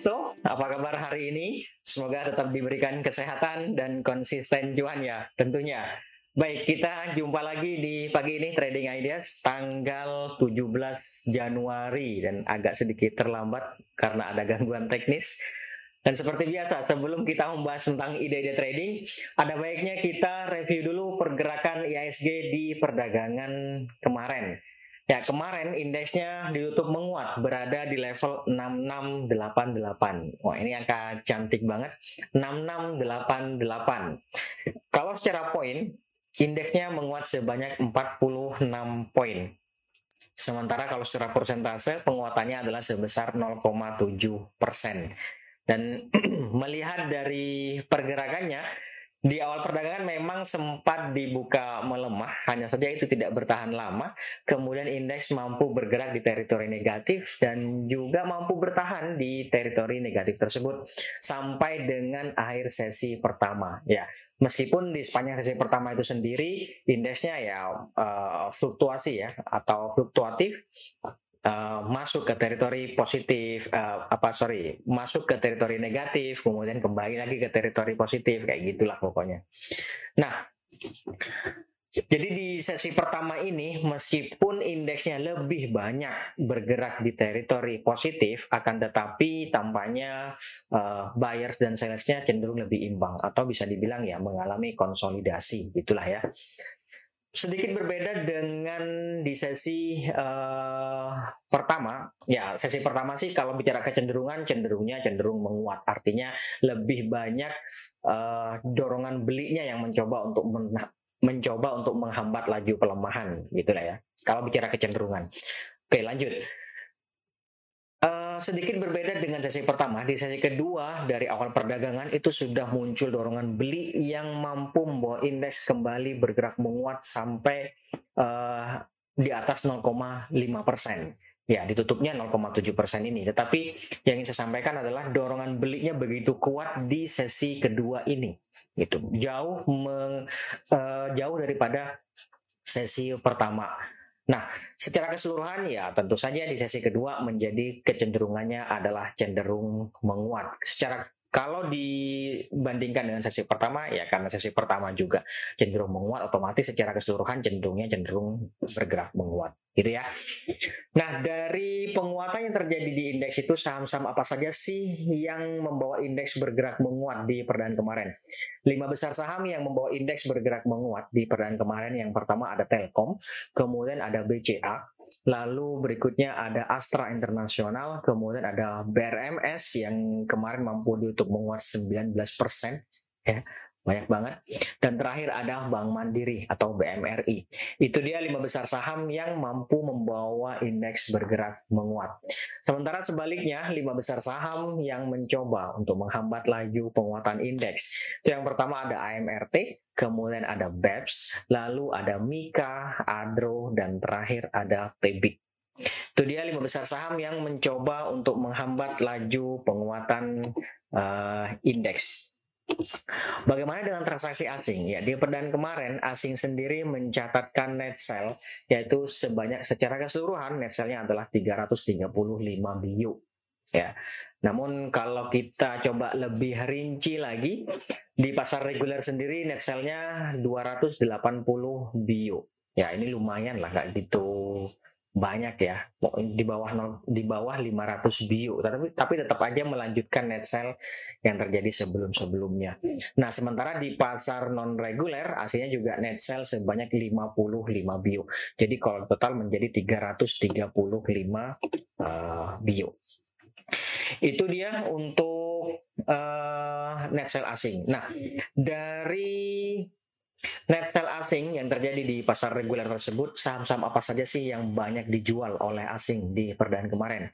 Visto, apa kabar hari ini? Semoga tetap diberikan kesehatan dan konsisten cuan ya tentunya. Baik, kita jumpa lagi di pagi ini Trading Ideas tanggal 17 Januari dan agak sedikit terlambat karena ada gangguan teknis. Dan seperti biasa, sebelum kita membahas tentang ide-ide trading, ada baiknya kita review dulu pergerakan IISG di perdagangan kemarin. Ya, kemarin indeksnya ditutup menguat, berada di level 6688. Wah, ini angka cantik banget. 6688. Kalau secara poin, indeksnya menguat sebanyak 46 poin. Sementara kalau secara persentase, penguatannya adalah sebesar 0,7 persen. Dan melihat dari pergerakannya, di awal perdagangan memang sempat dibuka melemah, hanya saja itu tidak bertahan lama. Kemudian indeks mampu bergerak di teritori negatif dan juga mampu bertahan di teritori negatif tersebut sampai dengan akhir sesi pertama. Ya, meskipun di sepanjang sesi pertama itu sendiri indeksnya ya uh, fluktuasi ya atau fluktuatif uh, masuk ke teritori positif uh, apa sorry masuk ke teritori negatif kemudian kembali lagi ke teritori positif kayak gitulah pokoknya. Nah jadi di sesi pertama ini meskipun indeksnya lebih banyak bergerak di teritori positif akan tetapi tampaknya uh, buyers dan sellersnya cenderung lebih imbang atau bisa dibilang ya mengalami konsolidasi itulah ya sedikit berbeda dengan di sesi uh, pertama. Ya, sesi pertama sih kalau bicara kecenderungan, cenderungnya cenderung menguat. Artinya lebih banyak uh, dorongan belinya yang mencoba untuk men mencoba untuk menghambat laju pelemahan, gitulah ya. Kalau bicara kecenderungan. Oke, lanjut sedikit berbeda dengan sesi pertama. Di sesi kedua dari awal perdagangan itu sudah muncul dorongan beli yang mampu membawa indeks kembali bergerak menguat sampai uh, di atas 0,5 persen. Ya, ditutupnya 0,7 persen ini. Tetapi yang ingin saya sampaikan adalah dorongan belinya begitu kuat di sesi kedua ini. Gitu. Jauh meng, uh, jauh daripada sesi pertama. Nah, secara keseluruhan ya tentu saja di sesi kedua menjadi kecenderungannya adalah cenderung menguat. Secara kalau dibandingkan dengan sesi pertama, ya karena sesi pertama juga cenderung menguat, otomatis secara keseluruhan cenderungnya cenderung bergerak menguat, gitu ya. Nah, dari penguatan yang terjadi di indeks itu saham-saham apa saja sih yang membawa indeks bergerak menguat di perdana kemarin? Lima besar saham yang membawa indeks bergerak menguat di perdana kemarin yang pertama ada Telkom, kemudian ada BCA, Lalu berikutnya ada Astra Internasional, kemudian ada BRMS yang kemarin mampu untuk menguat 19% ya banyak banget. Dan terakhir ada Bank Mandiri atau BMRI. Itu dia lima besar saham yang mampu membawa indeks bergerak menguat. Sementara sebaliknya, lima besar saham yang mencoba untuk menghambat laju penguatan indeks. Itu yang pertama ada AMRT, kemudian ada BEPS, lalu ada Mika, Adro, dan terakhir ada Tebik. Itu dia lima besar saham yang mencoba untuk menghambat laju penguatan uh, indeks. Bagaimana dengan transaksi asing? Ya, di perdan kemarin asing sendiri mencatatkan net sell yaitu sebanyak secara keseluruhan net sell-nya adalah 335 bio. Ya. Namun kalau kita coba lebih rinci lagi di pasar reguler sendiri net sell-nya 280 bio. Ya, ini lumayan lah nggak gitu banyak ya di bawah di bawah 500 bio tapi tapi tetap aja melanjutkan net sell yang terjadi sebelum-sebelumnya. Nah, sementara di pasar non reguler aslinya juga net sell sebanyak 55 bio. Jadi kalau total menjadi 335 uh, bio. Itu dia untuk uh, net sell asing. Nah, dari Net sell asing yang terjadi di pasar reguler tersebut, saham-saham apa saja sih yang banyak dijual oleh asing di perdaan kemarin?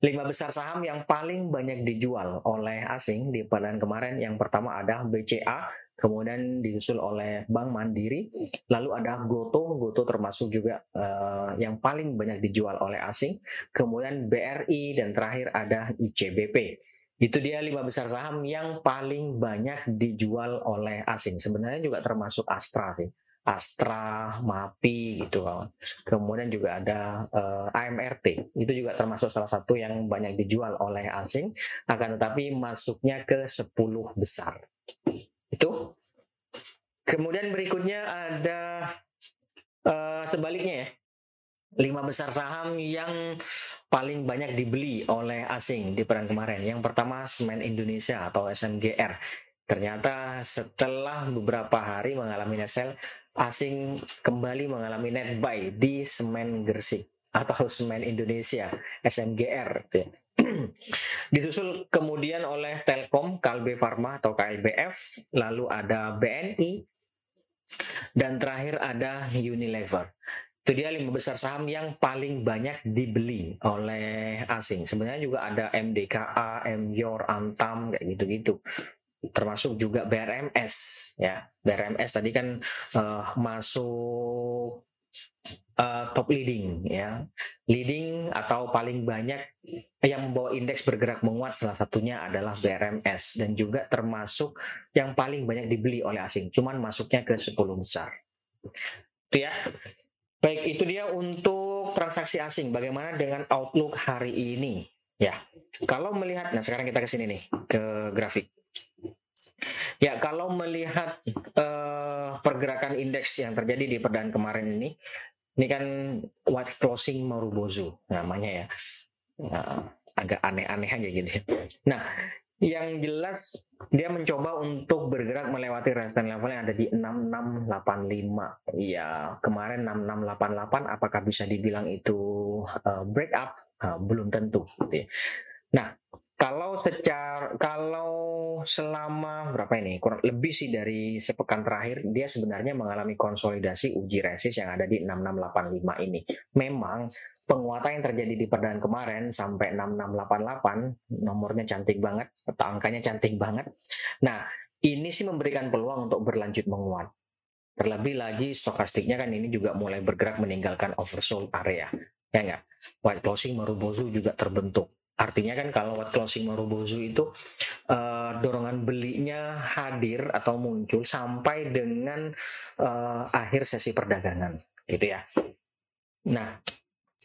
Lima besar saham yang paling banyak dijual oleh asing di perdaan kemarin, yang pertama ada BCA, kemudian disusul oleh Bank Mandiri, lalu ada Goto, Goto termasuk juga uh, yang paling banyak dijual oleh asing, kemudian BRI, dan terakhir ada ICBP. Itu dia lima besar saham yang paling banyak dijual oleh asing. Sebenarnya juga termasuk Astra sih. Astra, MAPI gitu kawan. Kemudian juga ada uh, eh, AMRT. Itu juga termasuk salah satu yang banyak dijual oleh asing akan tetapi masuknya ke 10 besar. Itu. Kemudian berikutnya ada uh, sebaliknya ya. Lima besar saham yang paling banyak dibeli oleh asing di peran kemarin. Yang pertama Semen Indonesia atau SMGR. Ternyata setelah beberapa hari mengalami sell, asing kembali mengalami net buy di semen Gersik atau semen Indonesia SMGR. Ya. Disusul kemudian oleh Telkom, Kalbe Pharma atau KLBF, lalu ada BNI, dan terakhir ada Unilever. Itu dia lima besar saham yang paling banyak dibeli oleh asing. Sebenarnya juga ada MDKA, MYOR, Antam, kayak gitu-gitu. Termasuk juga BRMS ya. BRMS tadi kan uh, masuk uh, top leading ya. Leading atau paling banyak yang membawa indeks bergerak menguat salah satunya adalah BRMS dan juga termasuk yang paling banyak dibeli oleh asing. Cuman masuknya ke 10 besar. Itu ya baik itu dia untuk transaksi asing bagaimana dengan outlook hari ini ya kalau melihat nah sekarang kita ke sini nih ke grafik Ya, kalau melihat uh, pergerakan indeks yang terjadi di perdaan kemarin ini, ini kan white closing Marubozu namanya ya. Nah, agak aneh-aneh aja gitu ya. Nah, yang jelas dia mencoba untuk bergerak melewati resistance level yang ada di 6685. Ya, kemarin 6688 apakah bisa dibilang itu uh, break up? Uh, belum tentu. Gitu ya. Nah, kalau secara kalau selama berapa ini kurang lebih sih dari sepekan terakhir dia sebenarnya mengalami konsolidasi uji resist yang ada di 6685 ini. Memang penguatan yang terjadi di perdaan kemarin sampai 6688 nomornya cantik banget atau angkanya cantik banget. Nah, ini sih memberikan peluang untuk berlanjut menguat. Terlebih lagi stokastiknya kan ini juga mulai bergerak meninggalkan oversold area. Ya enggak? White closing Marubozu juga terbentuk Artinya kan kalau what closing Marubozu itu uh, dorongan belinya hadir atau muncul sampai dengan uh, akhir sesi perdagangan, gitu ya. Nah,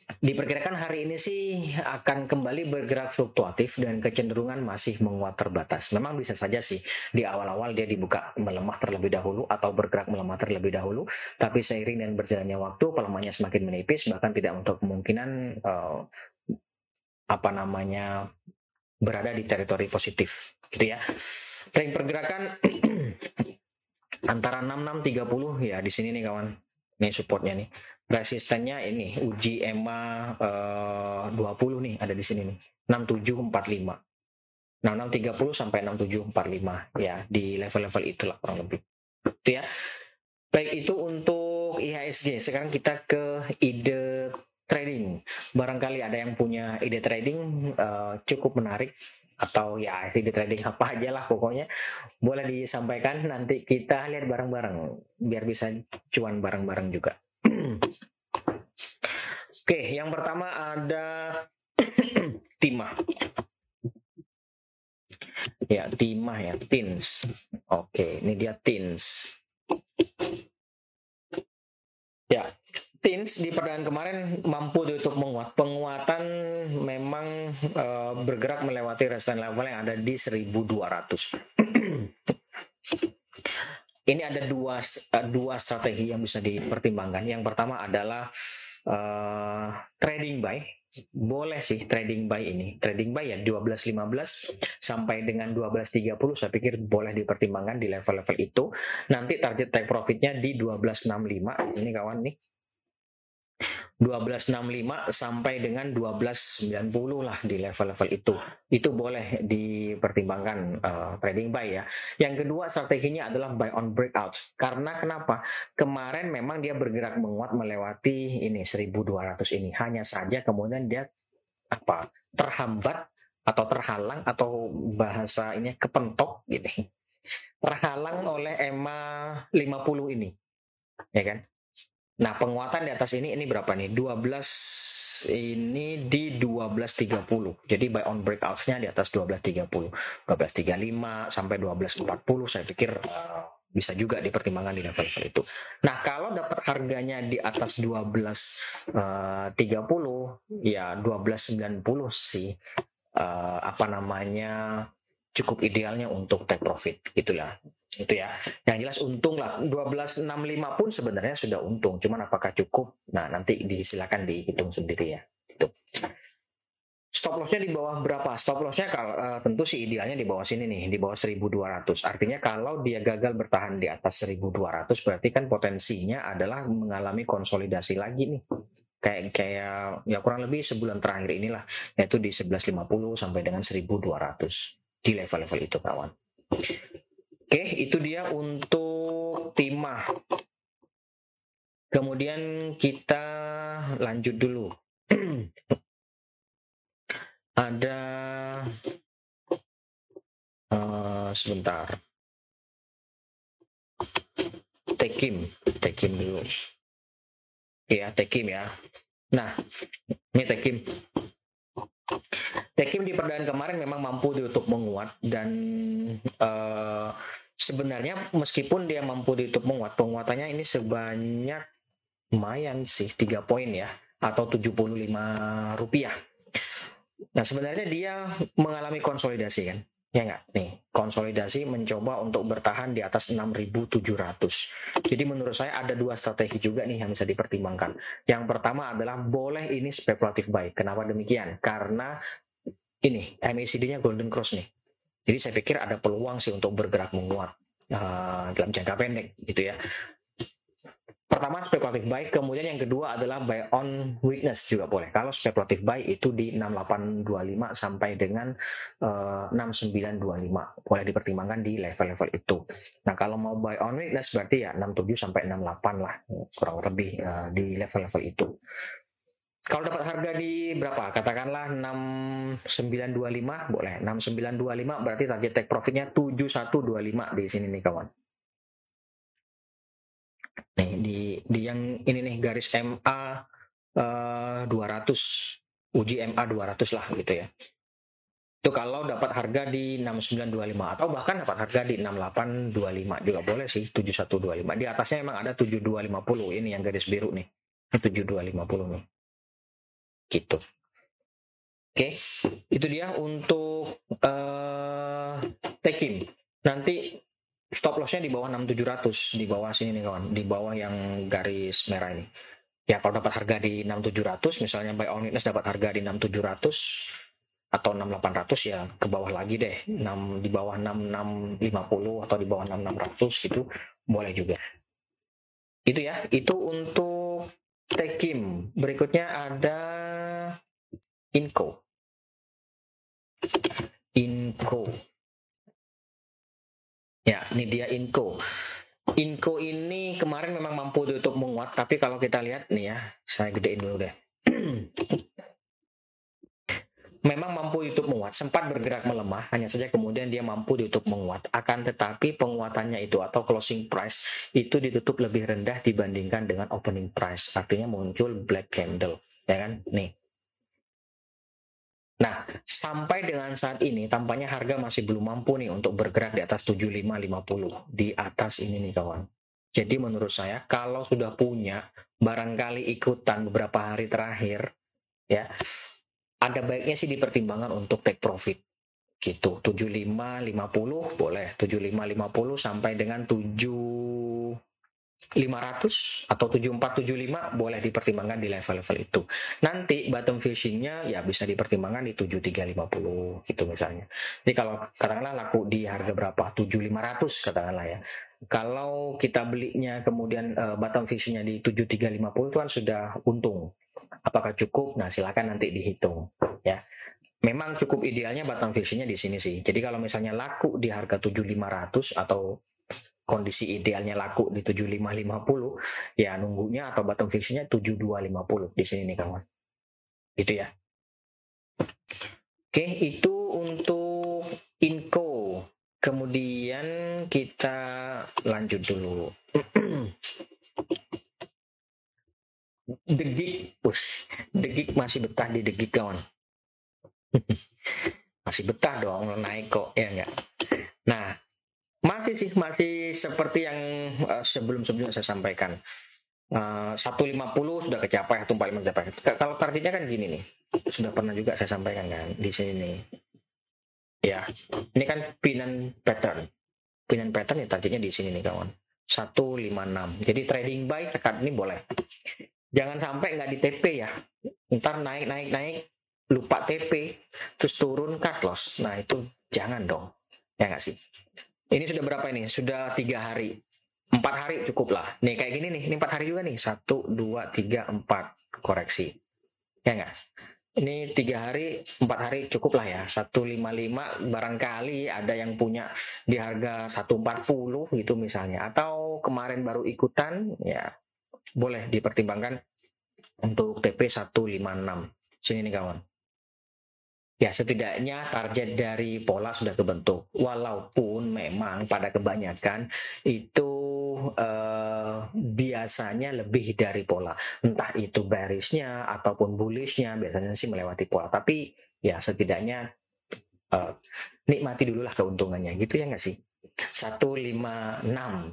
diperkirakan hari ini sih akan kembali bergerak fluktuatif dan kecenderungan masih menguat terbatas. Memang bisa saja sih di awal-awal dia dibuka melemah terlebih dahulu atau bergerak melemah terlebih dahulu, tapi seiring dan berjalannya waktu pelemahannya semakin menipis bahkan tidak untuk kemungkinan uh, apa namanya berada di teritori positif gitu ya. Tren pergerakan antara 6630 ya di sini nih kawan. Ini supportnya nih. Resistennya ini uji EMA eh, 20 nih ada di sini nih. 6745. 6630 sampai 6745 ya di level-level itulah kurang lebih. Itu ya. Baik itu untuk IHSG. Sekarang kita ke ide trading. Barangkali ada yang punya ide trading uh, cukup menarik atau ya ide trading apa aja lah pokoknya boleh disampaikan nanti kita lihat bareng-bareng biar bisa cuan bareng-bareng juga. Oke, yang pertama ada timah. Ya, timah ya, tins. Oke, ini dia tins. Ya, Tins di perdaan kemarin mampu ditutup menguat. Penguatan memang uh, bergerak melewati resistance level yang ada di 1200. Ini ada dua uh, dua strategi yang bisa dipertimbangkan. Yang pertama adalah uh, trading buy. Boleh sih trading buy ini. Trading buy ya 12.15 sampai dengan 12.30 saya pikir boleh dipertimbangkan di level-level itu. Nanti target take profitnya di 12.65. Ini kawan nih 1265 sampai dengan 1290 lah di level-level itu. Itu boleh dipertimbangkan uh, trading buy ya. Yang kedua strateginya adalah buy on breakout. Karena kenapa? Kemarin memang dia bergerak menguat melewati ini 1200 ini. Hanya saja kemudian dia apa? terhambat atau terhalang atau bahasa ini kepentok gitu. Terhalang oleh EMA 50 ini. Ya kan? Nah, penguatan di atas ini ini berapa nih? 12 ini di 12.30. Jadi buy on breakouts-nya di atas 12.30. 12.35 sampai 12.40 saya pikir uh, bisa juga dipertimbangkan di level-level itu. Nah, kalau dapat harganya di atas 12.30 uh, ya 12.90 sih uh, apa namanya cukup idealnya untuk take profit itulah itu ya. Yang jelas untung lah. 1265 pun sebenarnya sudah untung. Cuman apakah cukup? Nah nanti disilakan dihitung sendiri ya. Itu stop lossnya di bawah berapa? Stop lossnya kalau uh, tentu sih idealnya di bawah sini nih di bawah 1200 artinya kalau dia gagal bertahan di atas 1200 berarti kan potensinya adalah mengalami konsolidasi lagi nih. Kayak kayak ya kurang lebih sebulan terakhir inilah yaitu di 1150 sampai dengan 1200 di level-level itu kawan Oke, itu dia untuk timah. Kemudian kita lanjut dulu. Ada uh, sebentar. Tekim, Tekim dulu. Ya, Tekim ya. Nah, ini Tekim. Tekim di perdaan kemarin memang mampu ditutup menguat dan uh, sebenarnya meskipun dia mampu ditutup menguat, penguatannya ini sebanyak lumayan sih 3 poin ya atau 75 rupiah. Nah sebenarnya dia mengalami konsolidasi kan ya nggak? Nih konsolidasi mencoba untuk bertahan di atas 6.700 jadi menurut saya ada dua strategi juga nih yang bisa dipertimbangkan. Yang pertama adalah boleh ini spekulatif buy. Kenapa demikian? Karena ini MACD-nya golden cross nih. Jadi saya pikir ada peluang sih untuk bergerak menguat uh, dalam jangka pendek gitu ya Pertama spekulatif buy, kemudian yang kedua adalah buy on weakness juga boleh. Kalau spekulatif buy itu di 6825 sampai dengan uh, eh, 6925 boleh dipertimbangkan di level-level itu. Nah kalau mau buy on weakness berarti ya 67 sampai 68 lah kurang lebih uh, di level-level itu. Kalau dapat harga di berapa? Katakanlah 6925 boleh. 6925 berarti target take profitnya 7125 di sini nih kawan. Nih di di yang ini nih garis MA uh, 200 uji MA 200 lah gitu ya. Itu kalau dapat harga di 6925 atau bahkan dapat harga di 6825 juga boleh sih 7125. Di atasnya emang ada 7250 ini yang garis biru nih. Ini 7250 nih. Gitu. Oke, itu dia untuk uh, Tekin. Nanti stop lossnya di bawah 6700 di bawah sini nih kawan. Di bawah yang garis merah ini. Ya kalau dapat harga di 6700 misalnya buy on witness dapat harga di 6700 atau 6800 ya ke bawah lagi deh. 6 di bawah 6650 atau di bawah 6600 gitu boleh juga. Itu ya. Itu untuk Tekim. Berikutnya ada Inco Inco Ya, ini dia Inco. Inco ini kemarin memang mampu tutup menguat, tapi kalau kita lihat nih ya, saya gedein dulu deh. memang mampu YouTube menguat, sempat bergerak melemah, hanya saja kemudian dia mampu ditutup menguat. Akan tetapi penguatannya itu atau closing price itu ditutup lebih rendah dibandingkan dengan opening price. Artinya muncul black candle, ya kan? Nih, Nah, sampai dengan saat ini tampaknya harga masih belum mampu nih untuk bergerak di atas 7550 di atas ini nih kawan. Jadi menurut saya kalau sudah punya barangkali ikutan beberapa hari terakhir ya ada baiknya sih dipertimbangkan untuk take profit gitu 7550 boleh 7550 sampai dengan 7 500 atau 7475 boleh dipertimbangkan di level-level itu. Nanti bottom fishingnya ya bisa dipertimbangkan di 7350 gitu misalnya. Jadi kalau katakanlah laku di harga berapa? 7500 katakanlah ya. Kalau kita belinya kemudian uh, bottom fishingnya di 7350 itu kan sudah untung. Apakah cukup? Nah silakan nanti dihitung ya. Memang cukup idealnya bottom fishingnya di sini sih. Jadi kalau misalnya laku di harga 7500 atau kondisi idealnya laku di 7550 ya nunggunya atau bottom fishingnya 7250 di sini nih kawan itu ya. Oke itu untuk inco kemudian kita lanjut dulu. Degik push degik masih betah di degik kawan masih betah dong naik kok ya enggak? Nah masih sih masih seperti yang uh, sebelum-sebelumnya saya sampaikan. Uh, 150 sudah kecapai, 145 tercapai. Kalau targetnya kan gini nih. Sudah pernah juga saya sampaikan kan di sini. Ya, ini kan pinan pattern. Pinan pattern ya targetnya di sini nih kawan. 156. Jadi trading buy tekan ini boleh. Jangan sampai nggak di TP ya. Ntar naik naik naik lupa TP terus turun cut loss. Nah itu jangan dong. Ya nggak sih. Ini sudah berapa ini? Sudah tiga hari empat hari cukup lah. Nih kayak gini nih, ini empat hari juga nih. Satu, dua, tiga, empat koreksi. Ya enggak? Ini tiga hari, empat hari cukup lah ya. Satu lima lima barangkali ada yang punya di harga satu empat puluh gitu misalnya. Atau kemarin baru ikutan, ya boleh dipertimbangkan untuk TP 156. Sini nih kawan. Ya, setidaknya target dari pola sudah kebentuk. Walaupun memang pada kebanyakan itu uh, biasanya lebih dari pola. Entah itu bearishnya ataupun bullishnya biasanya sih melewati pola. Tapi ya setidaknya uh, nikmati dulu lah keuntungannya gitu ya nggak sih? 156 uh,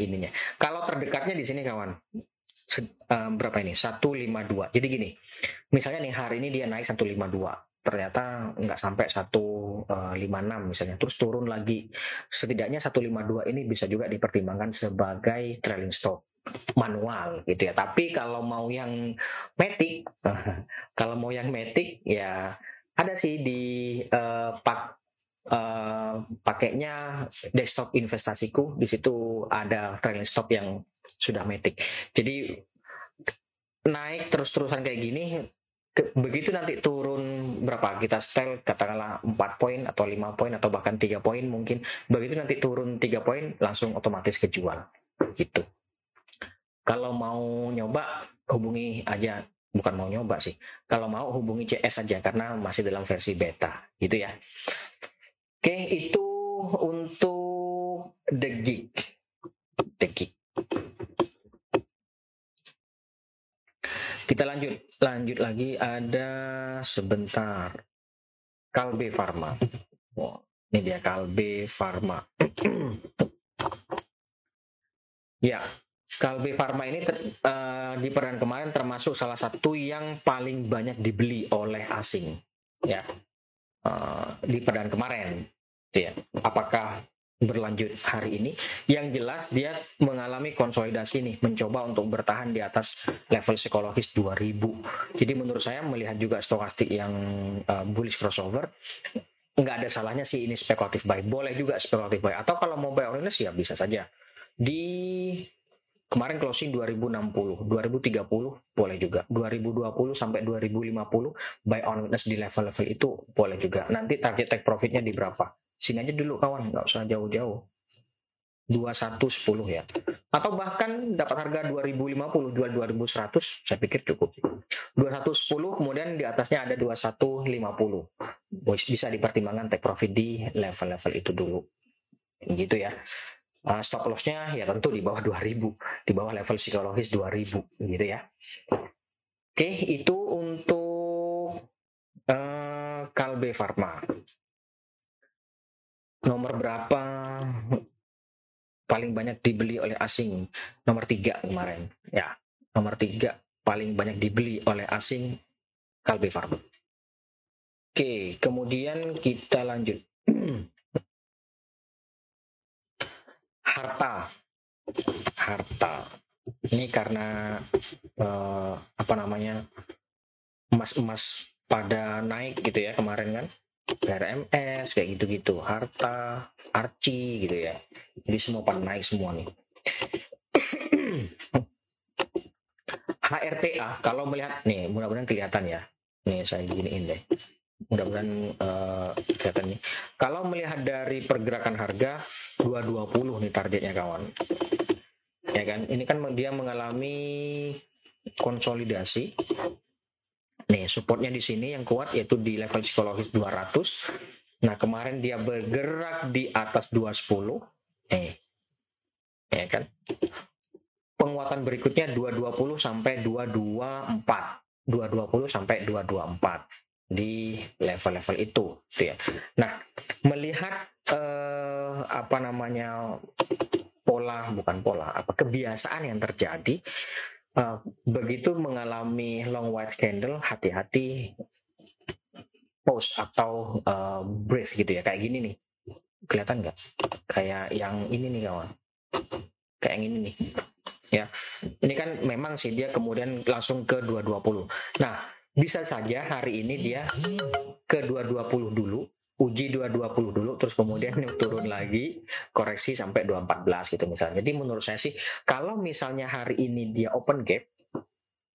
ininya. Kalau terdekatnya di sini kawan, uh, berapa ini? 152. Jadi gini, misalnya nih hari ini dia naik 152 ternyata nggak sampai 156 eh, misalnya. Terus turun lagi. Setidaknya 152 ini bisa juga dipertimbangkan sebagai trailing stop manual gitu ya. Tapi kalau mau yang metik kalau mau yang metik ya ada sih di uh, pak uh, pakainya desktop investasiku. Di situ ada trailing stop yang sudah metik. Jadi naik terus-terusan kayak gini ke, begitu nanti turun berapa? Kita style katakanlah 4 poin atau 5 poin atau bahkan 3 poin mungkin. Begitu nanti turun 3 poin langsung otomatis kejual. Gitu. Kalau mau nyoba hubungi aja. Bukan mau nyoba sih. Kalau mau hubungi CS aja karena masih dalam versi beta. Gitu ya. Oke itu untuk the gig the gig Kita lanjut, lanjut lagi ada sebentar. Kalbe Pharma. Wow, ini dia Kalbe Pharma. ya, Kalbe Pharma ini ter, uh, di perdana kemarin termasuk salah satu yang paling banyak dibeli oleh asing. Ya, uh, di perdana kemarin. Ya, apakah berlanjut hari ini. Yang jelas dia mengalami konsolidasi nih, mencoba untuk bertahan di atas level psikologis 2000. Jadi menurut saya melihat juga stokastik yang uh, bullish crossover nggak ada salahnya sih ini spekulatif buy. Boleh juga spekulatif buy. Atau kalau mau buy on ya bisa saja. Di kemarin closing 2060, 2030 boleh juga. 2020 sampai 2050 buy on di level-level itu boleh juga. Nanti target take profitnya di berapa? Sini aja dulu kawan, nggak usah jauh-jauh. 2110 ya. Atau bahkan dapat harga 2050, jual 2100, saya pikir cukup. 2110 kemudian di atasnya ada 2150. Bisa dipertimbangkan take profit di level-level itu dulu. Gitu ya. Uh, stop lossnya ya tentu di bawah 2000, di bawah level psikologis 2000 gitu ya. Oke, itu untuk uh, Kalbe Pharma nomor berapa? Paling banyak dibeli oleh asing. Nomor tiga kemarin. Ya nomor tiga paling banyak dibeli oleh asing Kalbe Farm. Oke kemudian kita lanjut. Harta. Harta. Ini karena uh, apa namanya emas-emas pada naik gitu ya kemarin kan RMS kayak gitu-gitu. Harta arci gitu ya. Jadi semua pada naik semua nih. HRTA kalau melihat nih mudah-mudahan kelihatan ya. Nih saya giniin deh. Mudah-mudahan uh, kelihatan nih. Kalau melihat dari pergerakan harga 220 nih targetnya kawan. Ya kan? Ini kan dia mengalami konsolidasi Nih, supportnya di sini yang kuat yaitu di level psikologis 200. Nah, kemarin dia bergerak di atas 210. Eh. Ya kan? Penguatan berikutnya 220 sampai 224. 220 sampai 224 di level-level itu gitu ya. Nah, melihat eh, apa namanya pola bukan pola apa kebiasaan yang terjadi uh, begitu mengalami long white candle hati-hati pause atau uh, brace gitu ya. Kayak gini nih. Kelihatan nggak? Kayak yang ini nih kawan. Kayak yang ini nih. Ya ini kan memang sih dia kemudian langsung ke 220 nah bisa saja hari ini dia ke 220 dulu uji 220 dulu terus kemudian turun lagi koreksi sampai 214 gitu misalnya. Jadi menurut saya sih kalau misalnya hari ini dia open gap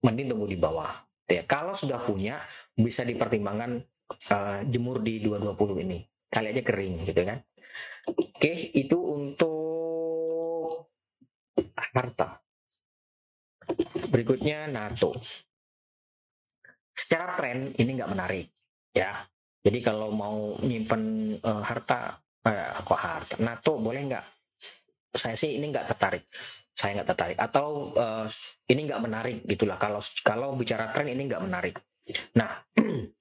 mending tunggu di bawah. Ya kalau sudah punya bisa dipertimbangkan uh, jemur di 220 ini. Kali aja kering gitu kan. Oke itu untuk harta. Berikutnya NATO. Secara tren ini nggak menarik ya jadi kalau mau nyimpen uh, harta eh, kok harta NATO boleh nggak saya sih ini nggak tertarik saya nggak tertarik atau uh, ini nggak menarik gitulah kalau kalau bicara tren ini nggak menarik nah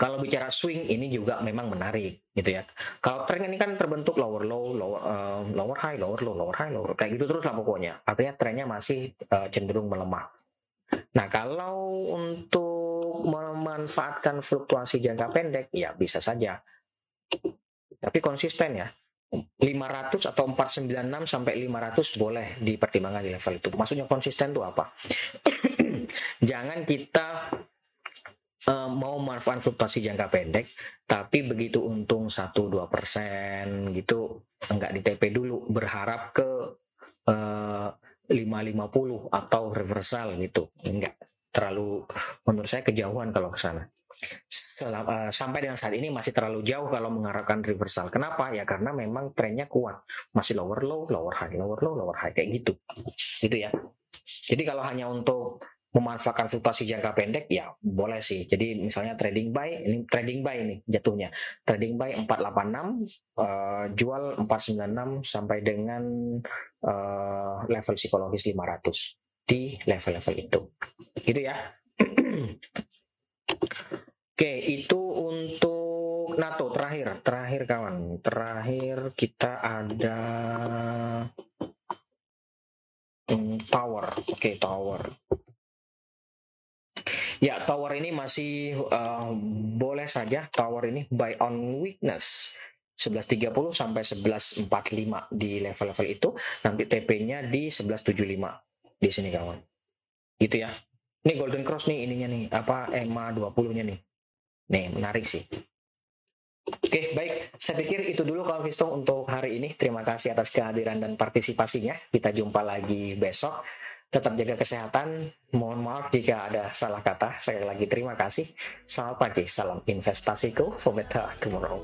Kalau bicara swing ini juga memang menarik gitu ya. Kalau tren ini kan terbentuk lower low, lower uh, lower high, lower low, lower high, lower kayak gitu terus lah pokoknya. Artinya trennya masih uh, cenderung melemah. Nah kalau untuk memanfaatkan fluktuasi jangka pendek ya bisa saja. Tapi konsisten ya. 500 atau 496 sampai 500 boleh dipertimbangkan di level itu. Maksudnya konsisten itu apa? Jangan kita uh, mau manfaat fluktuasi jangka pendek, tapi begitu untung 1-2 persen gitu, enggak di TP dulu, berharap ke uh, 550 atau reversal gitu, enggak terlalu menurut saya kejauhan kalau ke sana. Uh, sampai dengan saat ini masih terlalu jauh kalau mengharapkan reversal. Kenapa? Ya karena memang trennya kuat, masih lower low, lower high, lower low, lower high kayak gitu, gitu ya. Jadi kalau hanya untuk memanfaatkan fluktuasi jangka pendek ya boleh sih. Jadi misalnya trading buy ini trading buy ini jatuhnya. Trading buy 486 uh, jual 496 sampai dengan uh, level psikologis 500 di level-level itu. Gitu ya. Oke, itu untuk NATO terakhir, terakhir kawan. Terakhir kita ada hmm, tower. Oke, tower. Ya, tower ini masih uh, boleh saja tower ini buy on weakness 11.30 sampai 11.45 di level-level itu. Nanti TP-nya di 11.75 di sini kawan. Gitu ya. Ini golden cross nih ininya nih, apa EMA 20-nya nih. Nih, menarik sih. Oke, baik. Saya pikir itu dulu kawan Visto untuk hari ini. Terima kasih atas kehadiran dan partisipasinya. Kita jumpa lagi besok tetap jaga kesehatan. Mohon maaf jika ada salah kata. Sekali lagi terima kasih. Selamat pagi, salam investasiku for better tomorrow.